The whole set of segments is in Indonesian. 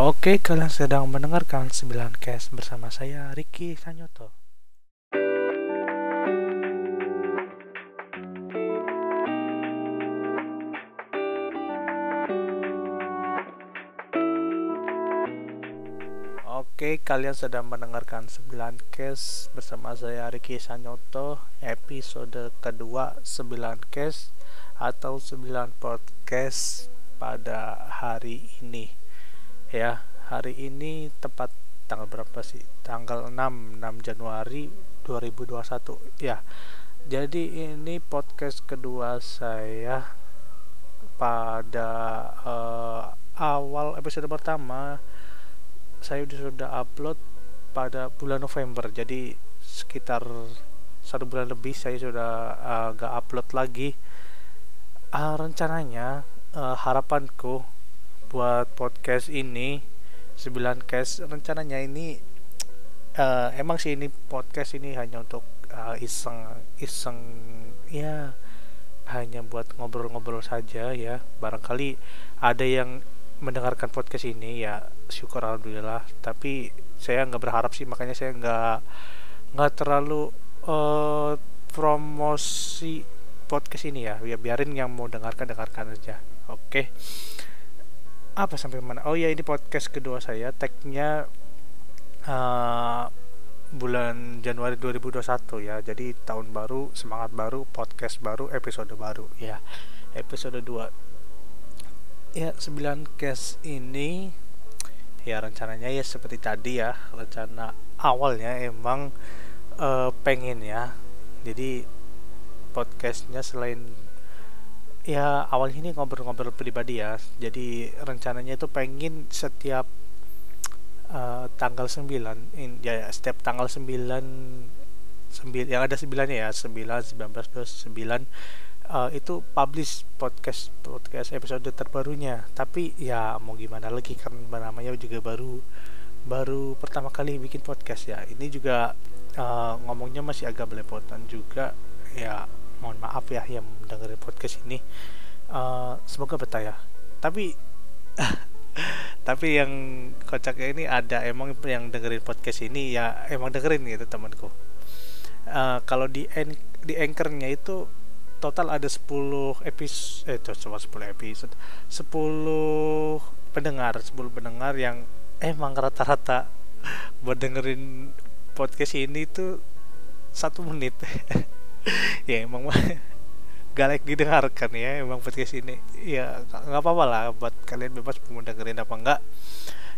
Oke, kalian sedang mendengarkan 9 Cast bersama saya Ricky Sanyoto. Oke, kalian sedang mendengarkan 9 Cast bersama saya Ricky Sanyoto episode kedua 9 Cast atau 9 podcast pada hari ini ya hari ini tepat tanggal berapa sih? Tanggal 6 6 Januari 2021 ya jadi ini podcast kedua saya pada uh, awal episode pertama saya sudah upload pada bulan November. Jadi sekitar satu bulan lebih saya sudah uh, gak upload lagi. Uh, rencananya uh, harapanku buat podcast ini 9 cast rencananya ini uh, emang sih ini podcast ini hanya untuk uh, iseng iseng ya hanya buat ngobrol-ngobrol saja ya. Barangkali ada yang mendengarkan podcast ini ya syukur alhamdulillah. Tapi saya nggak berharap sih makanya saya nggak nggak terlalu uh, promosi podcast ini ya. Ya biarin yang mau dengarkan dengarkan aja. Oke. okay. Apa sampai mana oh ya ini podcast kedua saya. Tagnya uh, bulan Januari 2021 ya. Jadi tahun baru semangat baru podcast baru episode baru ya. Episode 2 ya 9 case ini ya rencananya ya seperti tadi ya rencana awalnya emang uh, pengen ya. Jadi podcastnya selain ya awalnya ini ngobrol-ngobrol pribadi ya. Jadi rencananya itu pengen setiap uh, tanggal 9 in, ya setiap tanggal 9 sembil, yang ada 9 ya 9 19 plus 9 uh, itu publish podcast podcast episode terbarunya. Tapi ya mau gimana lagi kan namanya juga baru baru pertama kali bikin podcast ya. Ini juga uh, ngomongnya masih agak belepotan juga. Ya mohon maaf ya yang dengerin podcast ini. Uh, semoga betah ya. Tapi tapi yang kocaknya ini ada emang yang dengerin podcast ini ya emang dengerin gitu temanku. Uh, kalau di en di anchornya itu total ada 10 episode eh cuma 10 episode. 10 pendengar 10 pendengar yang emang rata-rata buat dengerin podcast ini tuh satu menit ya emang gak like didengarkan ya emang podcast ini. Ya nggak apa-apa lah buat kalian bebas mau dengerin apa enggak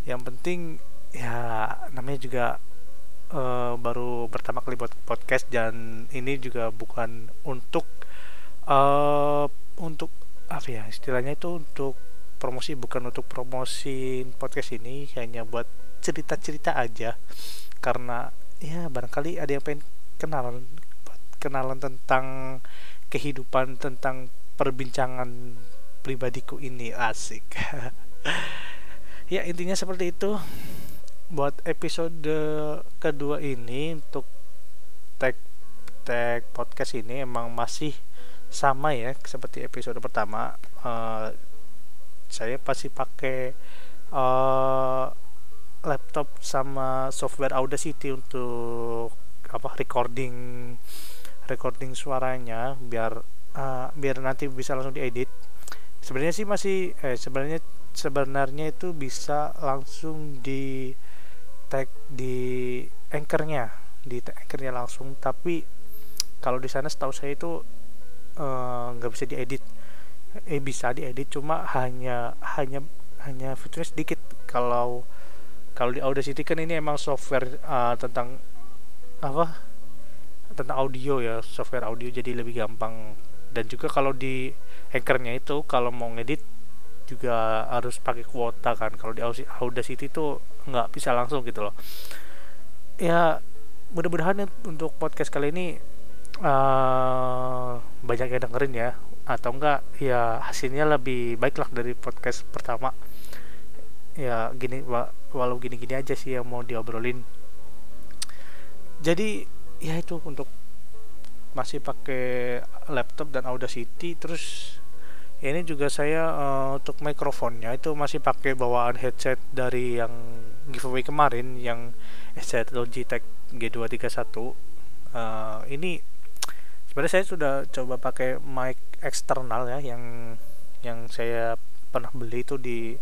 yang penting ya namanya juga uh, baru pertama kali buat podcast dan ini juga bukan untuk uh, untuk apa ya istilahnya itu untuk promosi bukan untuk promosi podcast ini hanya buat cerita-cerita aja. Karena ya barangkali ada yang pengen kenal kenalan tentang kehidupan tentang perbincangan pribadiku ini. Asik. Ya intinya seperti itu. Buat episode kedua ini untuk tag tag podcast ini emang masih sama ya seperti episode pertama. Uh, saya pasti pakai uh, laptop sama software Audacity untuk apa recording recording suaranya biar uh, biar nanti bisa langsung diedit. Sebenarnya sih masih eh sebenarnya sebenarnya itu bisa langsung di tag di anchornya di anchornya langsung. Tapi kalau di sana setahu saya itu eh, nggak uh, bisa diedit. Eh bisa diedit cuma hanya hanya hanya fiturnya sedikit. Kalau kalau di Audacity kan ini emang software uh, tentang apa tentang audio ya software audio jadi lebih gampang. Dan juga kalau di anchornya itu kalau mau ngedit juga harus pakai kuota kan. Kalau di Audacity itu nggak bisa langsung gitu loh. Ya mudah-mudahan untuk podcast kali ini uh, banyak yang dengerin ya. Atau enggak ya hasilnya lebih baik lah dari podcast pertama. Ya gini walau gini-gini aja sih yang mau diobrolin. Jadi ya itu untuk masih pakai laptop dan Audacity. Terus ini juga saya uh, untuk mikrofonnya itu masih pakai bawaan headset dari yang giveaway kemarin yang headset Logitech G231 uh, ini sebenarnya saya sudah coba pakai mic eksternal ya yang yang saya pernah beli itu di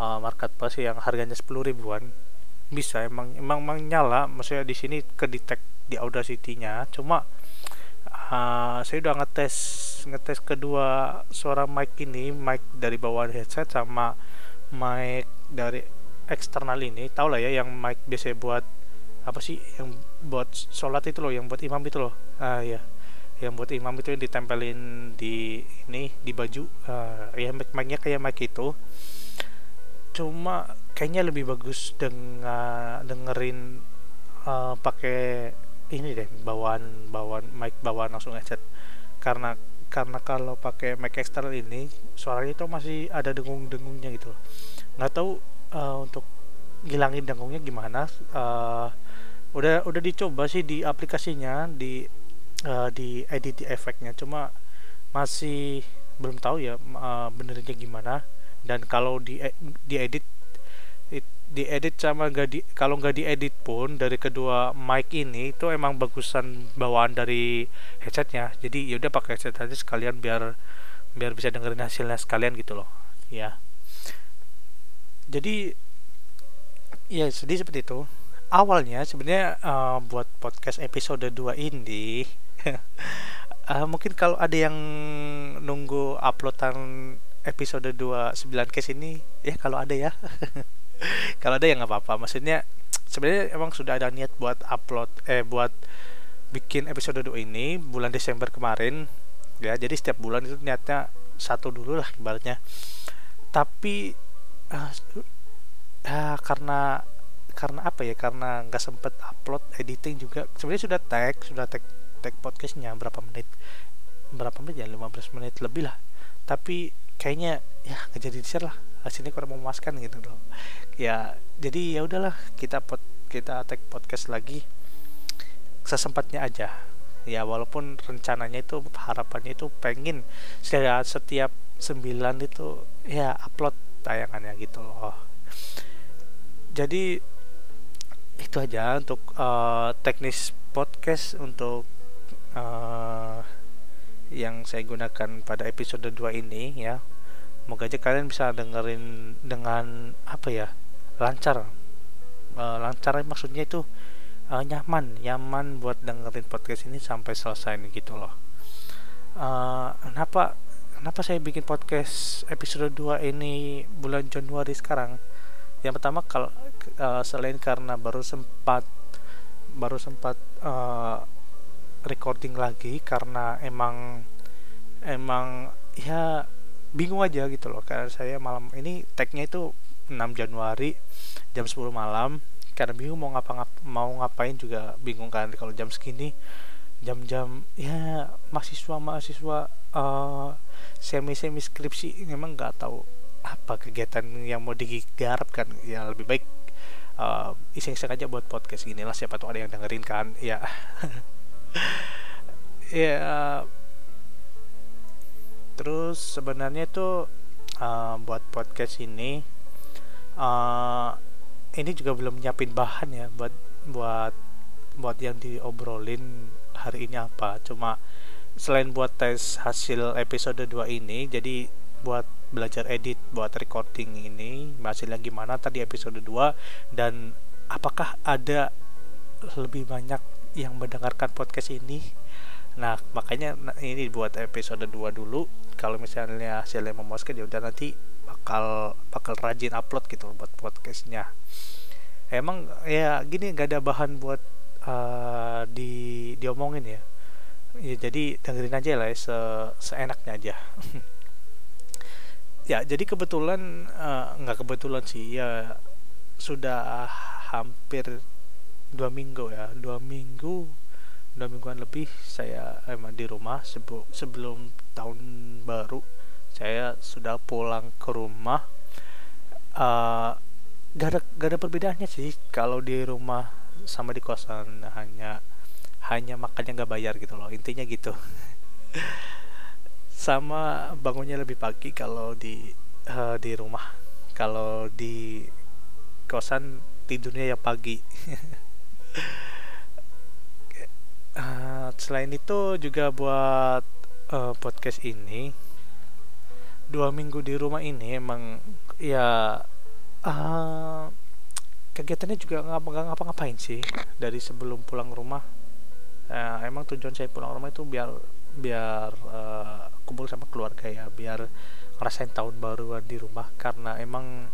uh, marketplace yang harganya 10 ribuan. Bisa emang emang, emang nyala. Maksudnya di sini ke detect di Audacity-nya. Cuma uh, saya udah ngetes ngetes kedua suara mic ini mic dari bawah headset sama mic dari eksternal ini. Tau lah ya yang mic biasa buat apa sih yang buat sholat itu loh yang buat imam itu loh. Ah ya yang buat imam itu yang ditempelin di ini di baju. Uh, ya mic-nya kayak mic itu. Cuma kayaknya lebih bagus dengan dengerin uh, pakai ini deh bawaan bawaan mic bawaan langsung headset karena karena kalau pakai mic eksternal ini suaranya itu masih ada dengung-dengungnya gitu nggak tahu uh, untuk ngilangin dengungnya gimana uh, udah udah dicoba sih di aplikasinya di uh, di edit di efeknya. Cuma masih belum tahu ya uh, benernya gimana. Dan kalau di di edit di edit sama gak di kalau nggak diedit pun dari kedua mic ini itu emang bagusan bawaan dari headsetnya. Jadi yaudah pakai headset aja sekalian biar biar bisa dengerin hasilnya sekalian gitu loh. Ya jadi ya sedih seperti itu. Awalnya sebenarnya uh, buat podcast episode 2 ini uh, mungkin kalau ada yang nunggu uploadan episode 29 case ini ya kalau ada ya kalau ada ya nggak apa-apa. Maksudnya sebenarnya emang sudah ada niat buat upload eh buat bikin episode 2 ini bulan Desember kemarin ya. Jadi setiap bulan itu niatnya satu dulu lah ibaratnya. Tapi uh, uh, karena karena apa ya? Karena nggak sempet upload editing juga. Sebenarnya sudah tag sudah tag tag podcastnya berapa menit? Berapa menit ya? 15 menit lebih lah. Tapi kayaknya ya nggak jadi di share lah. Hasilnya kurang memuaskan gitu loh. Ya jadi ya udahlah kita pot kita tag podcast lagi sesempatnya aja. Ya walaupun rencananya itu harapannya itu pengen setiap setiap sembilan itu ya upload tayangannya gitu loh. Jadi itu aja untuk uh, teknis podcast untuk uh, yang saya gunakan pada episode 2 ini ya. Semoga aja kalian bisa dengerin dengan apa ya lancar. Uh, lancar maksudnya itu uh, nyaman nyaman buat dengerin podcast ini sampai selesai gitu loh. Uh, kenapa kenapa saya bikin podcast episode 2 ini bulan Januari sekarang? Yang pertama kalau uh, selain karena baru sempat baru sempat uh, recording lagi karena emang emang ya bingung aja gitu loh. Karena saya malam ini tagnya itu 6 Januari jam 10 malam. Karena bingung mau ngapa ngap, mau ngapain juga bingung kan. Kalau jam segini jam-jam ya mahasiswa mahasiswa uh, semi semi skripsi memang nggak tahu apa kegiatan yang mau digarap kan ya lebih baik uh, iseng-iseng aja buat podcast gini lah siapa tuh ada yang dengerin kan. Ya ya terus sebenarnya itu uh, buat podcast ini uh, ini juga belum nyiapin bahan ya buat buat buat yang diobrolin hari ini apa. Cuma selain buat tes hasil episode 2 ini jadi buat belajar edit buat recording ini hasilnya gimana tadi episode 2 dan apakah ada lebih banyak yang mendengarkan podcast ini. Nah makanya ini buat episode 2 dulu. Kalau misalnya hasilnya memuaskan ya udah nanti bakal bakal rajin upload gitu buat podcastnya. Emang ya gini nggak ada bahan buat uh, di diomongin ya. Ya jadi dengerin aja lah ya, se seenaknya aja. Ya jadi kebetulan uh, nggak kebetulan sih ya sudah hampir dua minggu ya. Dua minggu dua mingguan lebih saya emang di rumah sebelum sebelum tahun baru. Saya sudah pulang ke rumah. Uh, gak ada gak ada perbedaannya sih. Kalau di rumah sama di kosan hanya hanya makannya nggak bayar gitu loh. Intinya gitu. Sama bangunnya lebih pagi kalau di uh, di rumah. Kalau di kosan tidurnya ya pagi uh, selain itu juga buat uh, podcast ini dua minggu di rumah ini emang ya uh, kegiatannya juga nggak ngapa-ngapain sih dari sebelum pulang rumah. Uh, emang tujuan saya pulang rumah itu biar biar uh, kumpul sama keluarga ya biar ngerasain tahun baruan di rumah. Karena emang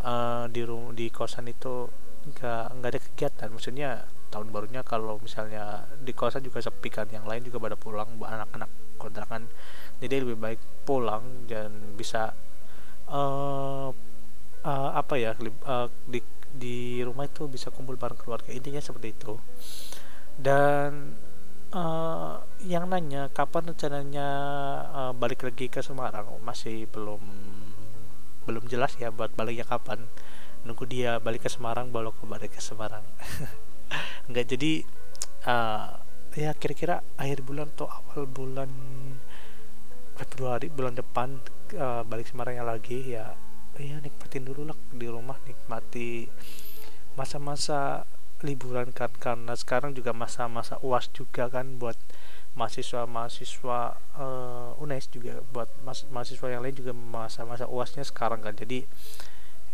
uh, di di kosan itu nggak nggak ada kegiatan. Maksudnya tahun barunya kalau misalnya di kosan juga sepi kan yang lain juga pada pulang anak-anak kontrakan. Jadi lebih baik pulang dan bisa uh, uh, apa ya uh, di di rumah itu bisa kumpul bareng keluarga. Intinya seperti itu. Dan uh, yang nanya kapan rencananya uh, balik lagi ke Semarang? Masih belum belum jelas ya buat baliknya kapan nunggu dia balik ke Semarang baru ke balik ke Semarang. Nggak jadi uh, ya kira-kira akhir bulan atau awal bulan Februari bulan depan uh, balik Semarangnya lagi ya ya nikmatin dulu lah di rumah nikmati masa-masa liburan kan. Karena sekarang juga masa-masa uas juga kan buat mahasiswa-mahasiswa uh, UNES juga buat mahasiswa yang lain juga masa-masa uasnya sekarang kan. Jadi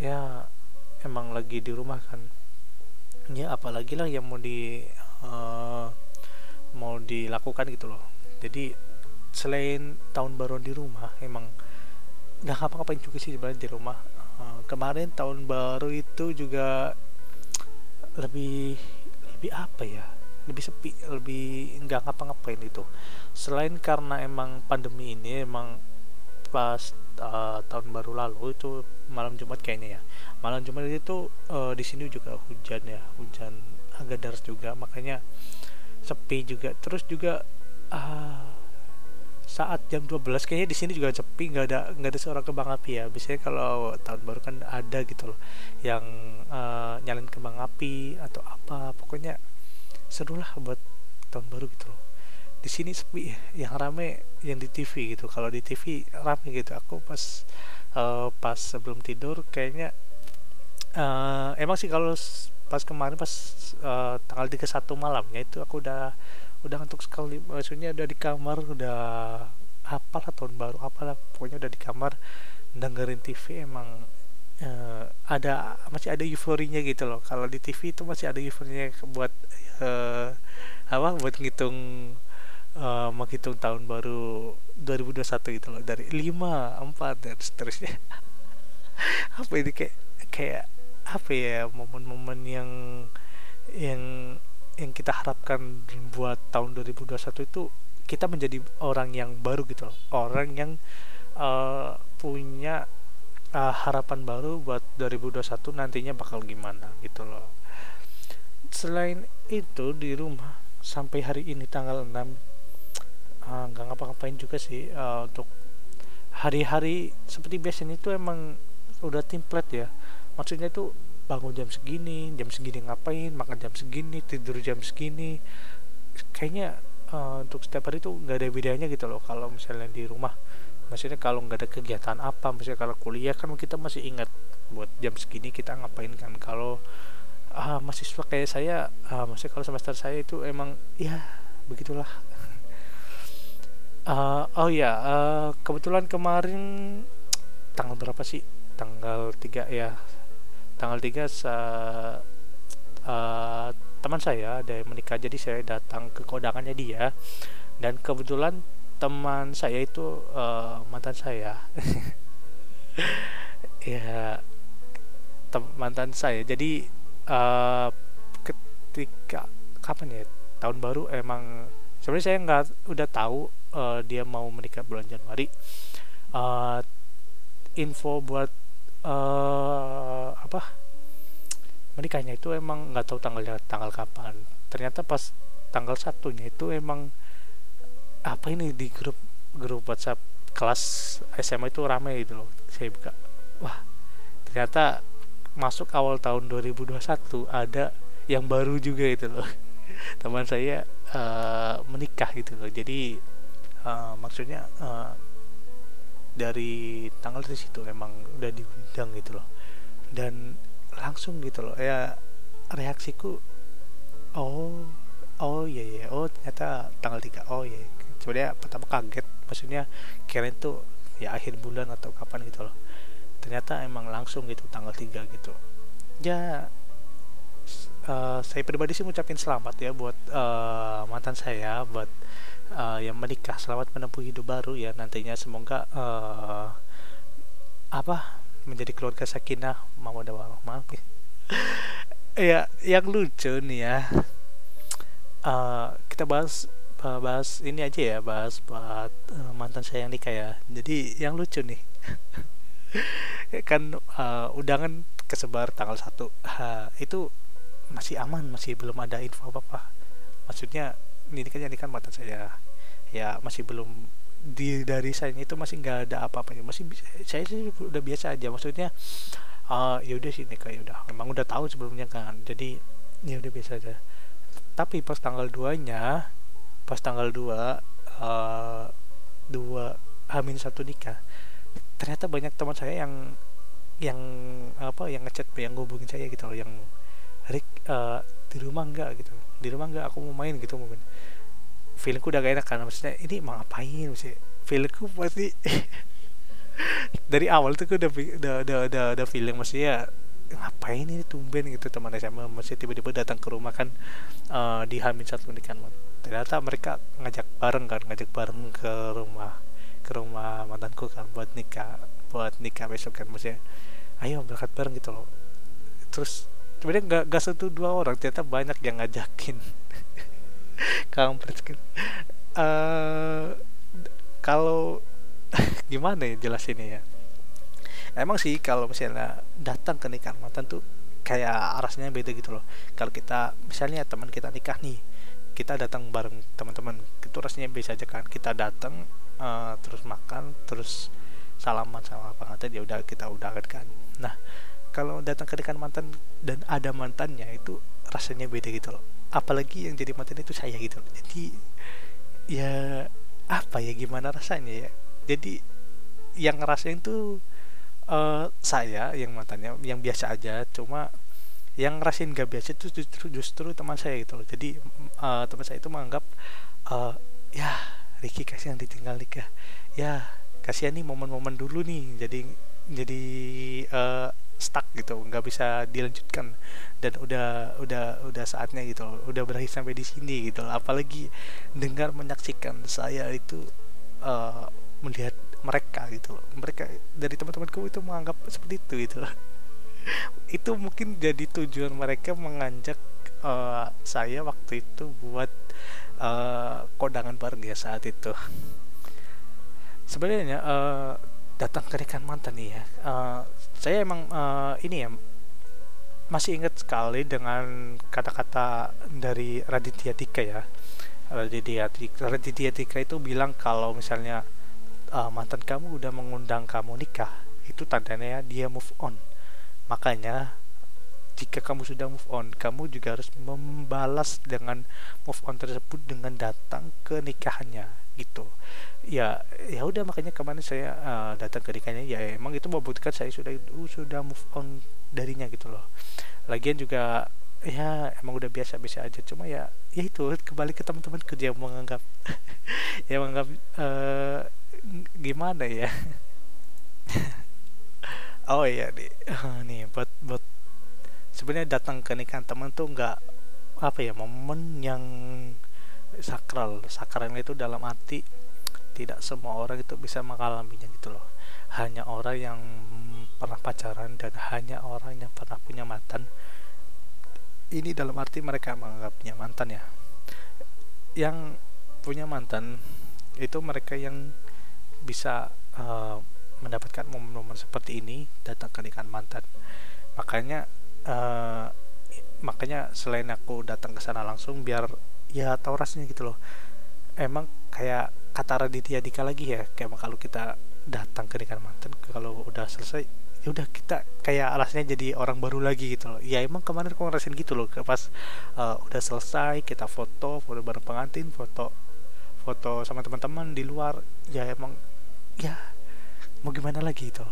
ya emang lagi di rumah kan. Ya apalagi lah yang mau di uh, mau dilakukan gitu loh. Jadi selain tahun baru di rumah emang nggak apa-apain juga sih sebenarnya di rumah. Uh, kemarin tahun baru itu juga lebih lebih apa ya? Lebih sepi lebih nggak ngapa-ngapain itu. Selain karena emang pandemi ini emang pas uh, tahun baru lalu itu malam Jumat kayaknya ya. Malam Jumat itu uh, di sini juga hujan ya hujan agak deras juga makanya sepi juga. Terus juga uh, saat jam 12 kayaknya di sini juga sepi nggak ada nggak ada seorang kembang api ya. Biasanya kalau tahun baru kan ada gitu loh yang uh, nyalin kembang api atau apa. Pokoknya seru lah buat tahun baru gitu loh. Di sini sepi yang rame yang di TV gitu. Kalau di TV rame gitu. Aku pas uh, pas sebelum tidur kayaknya uh, emang sih kalau pas kemarin pas uh, tanggal 31 malamnya itu aku udah udah ngantuk sekali. Maksudnya udah di kamar udah apa lah tahun baru apalah pokoknya udah di kamar dengerin TV emang uh, ada masih ada euforinya gitu loh. Kalau di TV itu masih ada euforinya buat uh, apa buat ngitung uh, menghitung tahun baru 2021 gitu loh dari 5, 4 dan seterusnya. Apa ini kayak kayak apa ya momen-momen yang yang yang kita harapkan buat tahun 2021 itu kita menjadi orang yang baru gitu loh. Orang yang uh, punya uh, harapan baru buat 2021 nantinya bakal gimana gitu loh. Selain itu di rumah sampai hari ini tanggal 6 ah, nggak uh, ngapa-ngapain juga sih uh, untuk hari-hari seperti biasanya itu emang udah template ya. Maksudnya itu bangun jam segini jam segini ngapain makan jam segini tidur jam segini. Kayaknya uh, untuk setiap hari itu nggak ada bedanya gitu loh kalau misalnya di rumah. Maksudnya kalau nggak ada kegiatan apa misalnya kalau kuliah kan kita masih ingat buat jam segini kita ngapain kan. Kalau uh, mahasiswa kayak saya uh, maksudnya kalau semester saya itu emang ya begitulah uh, oh ya uh, kebetulan kemarin tanggal berapa sih? Tanggal 3 ya. Tanggal 3 sa, uh, teman saya ada yang menikah jadi saya datang ke kodangannya dia. Dan kebetulan teman saya itu uh, mantan saya. Ya mantan saya. Jadi uh, ketika kapan ya? Tahun baru emang sebenarnya saya nggak udah tahu uh, dia mau menikah bulan Januari uh, info buat uh, apa menikahnya itu emang nggak tahu tanggalnya tanggal kapan. Ternyata pas tanggal satunya itu emang apa ini di grup grup WhatsApp kelas SMA itu ramai gitu loh saya buka. Wah ternyata masuk awal tahun 2021 ada yang baru juga itu loh. Teman saya uh, menikah gitu loh. Jadi uh, maksudnya uh, dari tanggal di situ emang udah diundang gitu loh. Dan langsung gitu loh ya reaksiku oh oh iya iya oh ternyata tanggal 3 oh iya sebenarnya pertama kaget maksudnya kirain tuh ya akhir bulan atau kapan gitu loh. Ternyata emang langsung gitu tanggal 3 gitu. Ya uh, saya pribadi sih ngucapin selamat ya buat uh, mantan saya buat uh, yang menikah selamat menempuh hidup baru ya. Nantinya semoga uh, apa menjadi keluarga sakinah. Mawadah warahmah ya yang lucu nih ya. Uh, kita bahas bahas ini aja ya bahas buat uh, mantan saya yang nikah ya. Jadi yang lucu nih. Kan uh, undangan kesebar tanggal satu. Uh, itu masih aman masih belum ada info apa apa maksudnya ini kan ini kan mantan saya. Ya masih belum di dari saya itu masih nggak ada apa-apa ya masih saya sih udah biasa aja. Maksudnya uh, ya udah sih nikah ya udah memang udah tahu sebelumnya kan. Jadi ya udah biasa aja. Tapi pas tanggal 2 nya pas tanggal 2 uh, dua hamin satu nikah ternyata banyak teman saya yang yang apa yang ngechat yang ngubungin saya gitu loh. Yang Rick uh, di rumah enggak gitu di rumah enggak aku mau main gitu main feelingku udah gak enak karena maksudnya ini mau ngapain? Sih feelingku pasti dari awal tuh udah udah udah udah, udah feeling maksudnya ngapain ini tumben? Gitu teman SMA masih tiba-tiba datang ke rumah kan uh, di Hamin satu kan ternyata mereka ngajak bareng kan ngajak bareng ke rumah ke rumah mantanku kan buat nikah buat nikah besok kan maksudnya ayo berangkat bareng gitu loh. Terus sebenarnya nggak nggak satu dua orang ternyata banyak yang ngajakin. Kampret uh, kalau gimana ya jelasinnya ya? Emang sih kalau misalnya datang ke nikahan mantan tuh kayak rasanya beda gitu loh. Kalau kita misalnya teman kita nikah nih kita datang bareng teman-teman itu rasanya bisa aja kan. Kita datang uh, terus makan terus salaman sama apa kata dia udah kita udah kan. Nah kalau datang ke nikahan mantan dan ada mantannya itu rasanya beda gitu loh. Apalagi yang jadi mantan itu saya gitu jadi ya apa ya gimana rasanya ya? Jadi yang ngerasain tuh uh, saya yang mantannya yang biasa aja. Cuma yang ngerasain gak biasa itu justru justru teman saya gitu loh. Jadi uh, teman saya itu menganggap uh, ya Ricky kasihan ditinggal nikah. Ya kasihan nih momen-momen dulu nih. Jadi jadi uh, stuck gitu nggak bisa dilanjutkan. Dan udah udah udah saatnya gitu udah berakhir sampai di sini gitu. Apalagi dengar menyaksikan saya itu uh, melihat mereka gitu. Mereka dari teman-temanku itu menganggap seperti itu gitu. Itu mungkin jadi tujuan mereka mengajak uh, saya waktu itu buat uh, kondangan bareng ya saat itu. Sebenarnya uh, datang ke rekan mantan nih ya. Uh, saya emang uh, ini ya masih ingat sekali dengan kata-kata dari Raditya Dika ya. Raditya Dika, Raditya Dika itu bilang kalau misalnya uh, mantan kamu udah mengundang kamu nikah itu tandanya ya dia move on. Makanya jika kamu sudah move on kamu juga harus membalas dengan move on tersebut dengan datang ke nikahannya gitu ya ya udah makanya kemarin saya uh, datang ke nikahnya ya emang itu membuktikan saya sudah uh, sudah move on darinya gitu loh. Lagian juga ya emang udah biasa-biasa aja. Cuma ya ya itu kembali ke teman-teman kerja yang menganggap ya menganggap uh, gimana ya? Oh iya nih uh, nih buat buat sebenarnya datang ke nikahan teman tuh nggak apa ya momen yang sakral. Sakral itu dalam arti tidak semua orang itu bisa mengalaminya gitu loh. Hanya orang yang pernah pacaran dan hanya orang yang pernah punya mantan. Ini dalam arti mereka menganggapnya mantan ya. Yang punya mantan itu mereka yang bisa uh, mendapatkan momen-momen seperti ini datang ke nikahan mantan. Makanya uh, makanya selain aku datang ke sana langsung biar ya tahu rasanya gitu loh. Emang kayak kata Raditya Dika lagi ya kayak kalau kita datang ke nikahan mantan kalau udah selesai ya udah kita kayak alasnya jadi orang baru lagi gitu loh. Ya emang kemarin aku ngerasain gitu loh pas uh, udah selesai kita foto foto bareng pengantin foto foto sama teman-teman di luar ya emang ya mau gimana lagi itu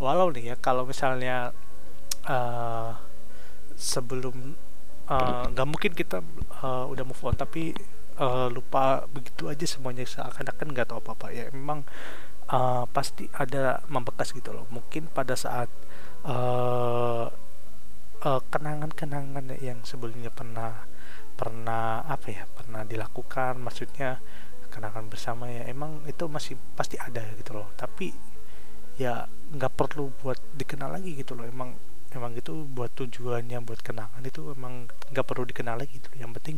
walau nih ya kalau misalnya uh, sebelum nggak uh, mungkin kita uh, udah move on tapi uh, lupa begitu aja semuanya seakan-akan nggak tahu apa-apa. Ya memang uh, pasti ada membekas gitu loh. Mungkin pada saat uh, uh, kenangan-kenangan yang sebelumnya pernah pernah apa ya pernah dilakukan maksudnya kenangan bersama ya emang itu masih pasti ada gitu loh. Tapi ya nggak perlu buat dikenal lagi gitu loh. Emang emang itu buat tujuannya buat kenangan itu emang nggak perlu dikenal lagi gitu. Yang penting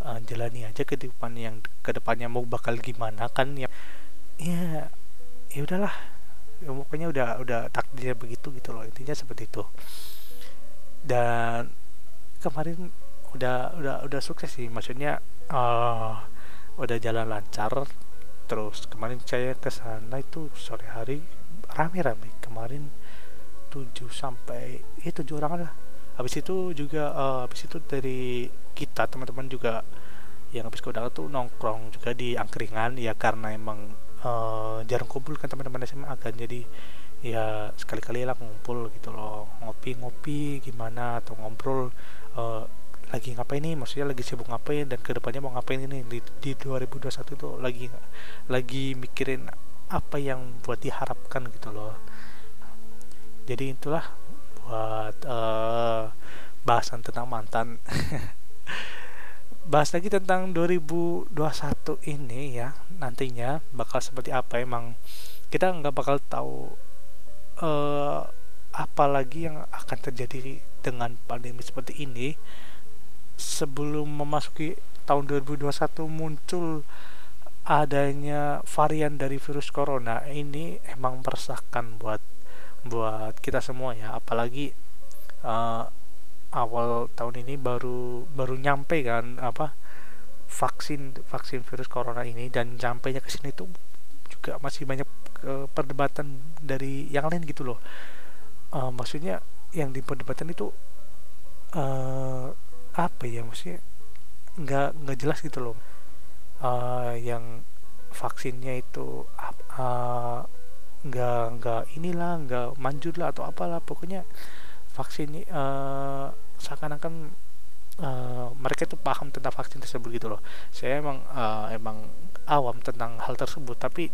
uh, jalani aja kehidupan yang ke depannya mau bakal gimana kan ya. Ya ya udahlah. Ya, pokoknya udah udah takdirnya begitu gitu loh intinya seperti itu. Dan kemarin udah udah udah sukses sih maksudnya uh, udah jalan lancar. Terus kemarin saya ke sana itu sore hari rame-rame. Kemarin 7 sampai ya 7 orang lah. Habis itu juga uh, habis itu dari kita teman-teman juga yang habis ke tuh nongkrong juga di angkringan ya karena emang uh, jarang kumpul kan teman-teman SMA kan. Jadi ya sekali-kali lah ngumpul gitu loh. Ngopi-ngopi gimana atau ngobrol uh, lagi ngapain nih? Maksudnya lagi sibuk ngapain? Dan ke depannya mau ngapain ini? Di, di 2021 tuh lagi lagi mikirin apa yang buat diharapkan gitu loh jadi itulah buat uh, bahasan tentang mantan. Bahas lagi tentang 2021 ini ya nantinya bakal seperti apa emang. Kita nggak bakal tahu uh, apa lagi yang akan terjadi dengan pandemi seperti ini. Sebelum memasuki tahun 2021 muncul adanya varian dari virus corona ini emang meresahkan buat buat kita semua ya. Apalagi uh, awal tahun ini baru baru nyampe kan apa vaksin vaksin virus corona ini. Dan nyampainya ke sini tuh juga masih banyak uh, perdebatan dari yang lain gitu loh. Uh, maksudnya yang diperdebatkan itu uh, apa ya maksudnya nggak nggak jelas gitu loh. Uh, yang vaksinnya itu uh, nggak nggak inilah nggak manjur lah atau apalah. Pokoknya vaksin uh, seakan-akan uh, mereka itu paham tentang vaksin tersebut gitu loh. Saya emang uh, emang awam tentang hal tersebut tapi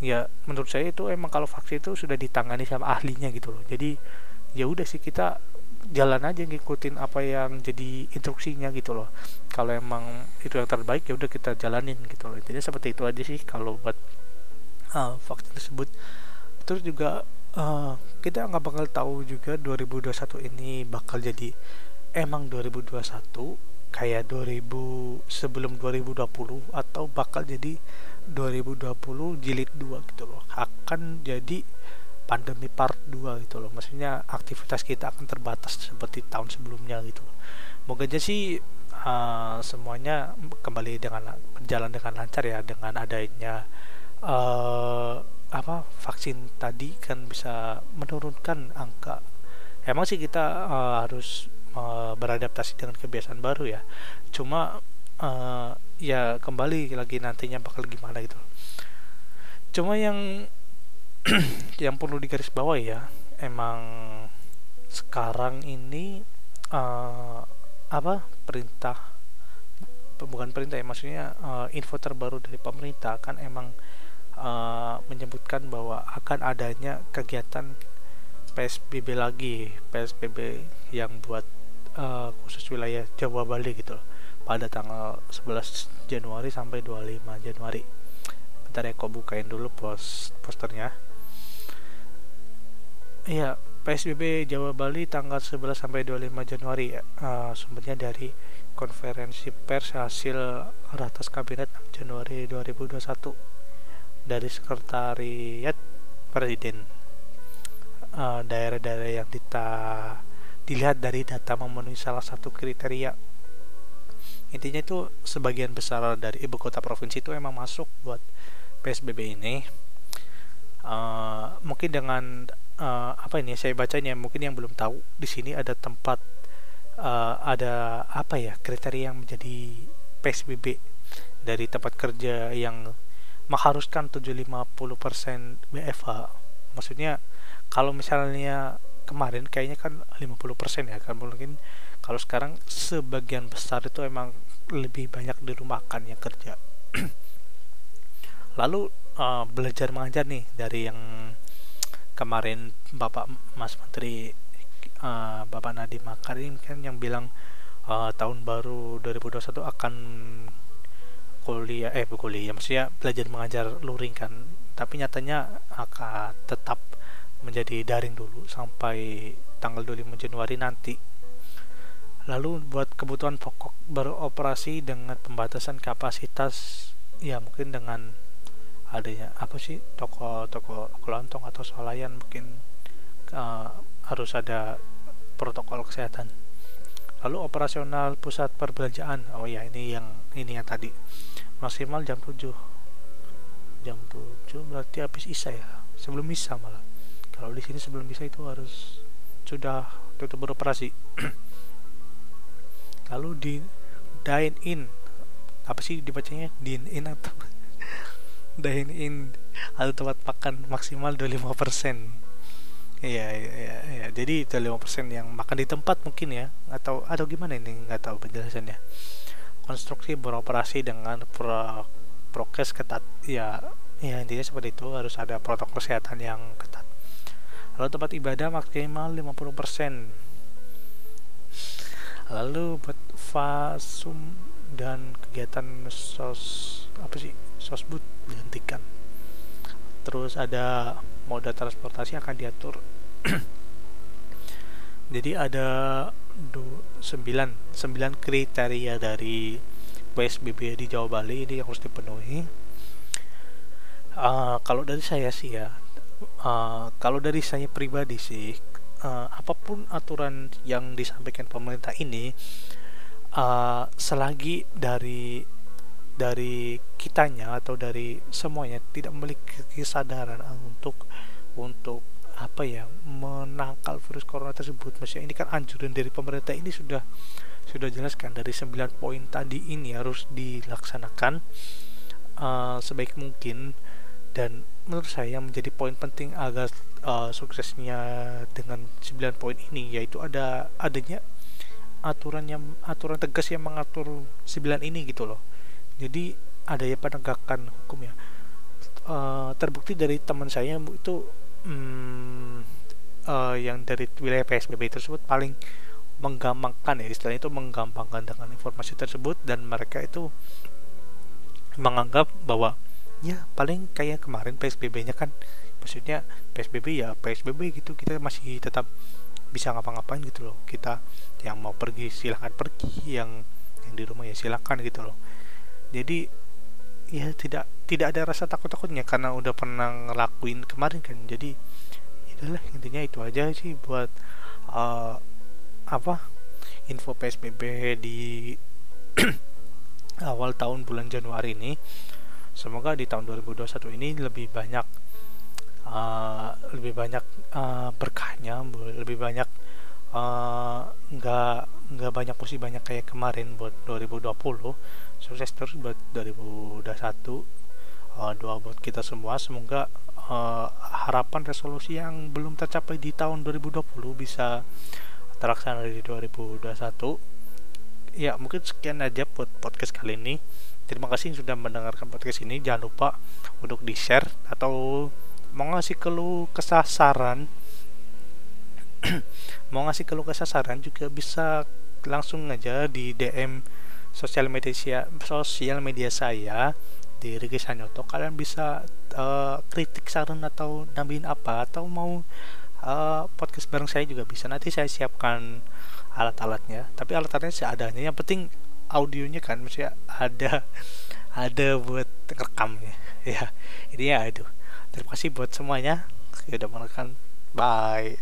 ya menurut saya itu emang kalau vaksin itu sudah ditangani sama ahlinya gitu loh. Jadi ya udah sih kita jalan aja ngikutin apa yang jadi instruksinya gitu loh. Kalau emang itu yang terbaik ya udah kita jalanin gitu loh. Intinya seperti itu aja sih kalau buat uh, vaksin tersebut terus juga uh, kita nggak bakal tahu juga 2021 ini bakal jadi emang 2021 kayak 2000 sebelum 2020 atau bakal jadi 2020 jilid 2 gitu loh. Akan jadi pandemi part 2 gitu loh. Maksudnya aktivitas kita akan terbatas seperti tahun sebelumnya gitu loh. Moga aja sih uh, semuanya kembali dengan berjalan dengan lancar ya dengan adanya uh, apa vaksin tadi kan bisa menurunkan angka. Emang sih kita uh, harus uh, beradaptasi dengan kebiasaan baru ya. Cuma uh, ya kembali lagi nantinya bakal gimana gitu. Cuma yang yang perlu digaris bawah ya emang sekarang ini uh, apa perintah bukan perintah ya maksudnya uh, info terbaru dari pemerintah kan emang uh, menyebutkan bahwa akan adanya kegiatan PSBB lagi PSBB yang buat uh, khusus wilayah Jawa Bali gitu. Loh pada tanggal 11 Januari sampai 25 Januari. Bentar ya kok bukain dulu pos posternya. Iya, PSBB Jawa Bali tanggal 11 sampai 25 Januari uh, sumbernya dari konferensi pers hasil ratas kabinet 6 Januari 2021 dari sekretariat presiden. Daerah daerah-daerah yang kita dilihat dari data memenuhi salah satu kriteria. Intinya itu sebagian besar dari ibu kota provinsi itu emang masuk buat PSBB ini. Uh, mungkin dengan uh, apa ini saya bacanya mungkin yang belum tahu di sini ada tempat uh, ada apa ya kriteria yang menjadi PSBB dari tempat kerja yang mengharuskan 750% BFH maksudnya kalau misalnya kemarin kayaknya kan 50% ya kan mungkin. Kalau sekarang sebagian besar itu emang lebih banyak dirumahkan yang kerja. Lalu uh, belajar mengajar nih dari yang kemarin Bapak Mas Menteri uh, Bapak Nadiem Makarim kan yang bilang uh, tahun baru 2021 akan kuliah eh kuliah maksudnya belajar mengajar luring kan. Tapi nyatanya akan tetap menjadi daring dulu sampai tanggal 25 Januari nanti. Lalu buat kebutuhan pokok beroperasi dengan pembatasan kapasitas ya mungkin dengan adanya apa sih toko-toko kelontong atau swalayan mungkin uh, harus ada protokol kesehatan. Lalu operasional pusat perbelanjaan oh ya ini yang ini yang tadi maksimal jam 7 jam 7 berarti habis isa ya? Sebelum isa malah. Kalau di sini sebelum isa itu harus sudah tutup beroperasi. Lalu di dine in. Apa sih dibacanya? Dine in atau dine in atau tempat makan maksimal 25 persen. Iya, iya, iya, iya. Jadi itu 5% yang makan di tempat mungkin ya? Atau atau gimana ini? Nggak tahu penjelasannya konstruksi beroperasi dengan pro, prokes ketat. Ya ya intinya seperti itu. Harus ada protokol kesehatan yang ketat. Lalu tempat ibadah maksimal 50% lalu buat fasum dan kegiatan sos apa sih sosbud dihentikan. Terus ada moda transportasi akan diatur. Jadi ada 9 9 kriteria dari PSBB di Jawa Bali ini yang harus dipenuhi. Uh, kalau dari saya sih ya, uh, kalau dari saya pribadi sih, uh, apa pun aturan yang disampaikan pemerintah ini, uh, selagi dari dari kitanya atau dari semuanya tidak memiliki kesadaran untuk untuk apa ya menangkal virus corona tersebut. Maksudnya ini kan anjuran dari pemerintah ini sudah sudah jelaskan dari 9 poin tadi ini harus dilaksanakan uh, sebaik mungkin. Dan menurut saya menjadi poin penting agar uh, suksesnya dengan 9 poin ini yaitu ada adanya aturan yang aturan tegas yang mengatur 9 ini gitu loh. Jadi ada ya penegakan hukum ya uh, terbukti dari teman saya itu hmm, uh, yang dari wilayah PSBB tersebut paling menggampangkan ya istilahnya itu menggampangkan dengan informasi tersebut dan mereka itu menganggap bahwa ya paling kayak kemarin PSBB-nya kan maksudnya PSBB ya PSBB gitu kita masih tetap bisa ngapa-ngapain gitu loh. Kita yang mau pergi silahkan pergi yang yang di rumah ya silahkan gitu loh. Jadi ya tidak tidak ada rasa takut-takutnya karena udah pernah ngelakuin kemarin kan. Jadi itulah ya intinya itu aja sih buat uh, apa info PSBB di awal tahun bulan Januari ini. Semoga di tahun 2021 ini lebih banyak uh, lebih banyak uh, berkahnya lebih banyak nggak uh, nggak banyak musibah banyak kayak kemarin buat 2020 sukses terus buat 2021 uh, doa buat kita semua semoga uh, harapan resolusi yang belum tercapai di tahun 2020 bisa terlaksana di 2021 ya mungkin sekian aja buat podcast kali ini. Terima kasih sudah mendengarkan podcast ini. Jangan lupa untuk di share atau mau ngasih keluh kesasaran mau ngasih keluh kesasaran juga bisa langsung aja di DM sosial media sosial media saya di Riki Sanyoto kalian bisa uh, kritik saran atau nambahin apa atau mau uh, podcast bareng saya juga bisa. Nanti saya siapkan alat-alatnya. Tapi alat-alatnya seadanya yang penting audionya kan maksudnya ada ada buat rekamnya. Ya ini ya itu. Terima kasih buat semuanya. Sudah menekan bye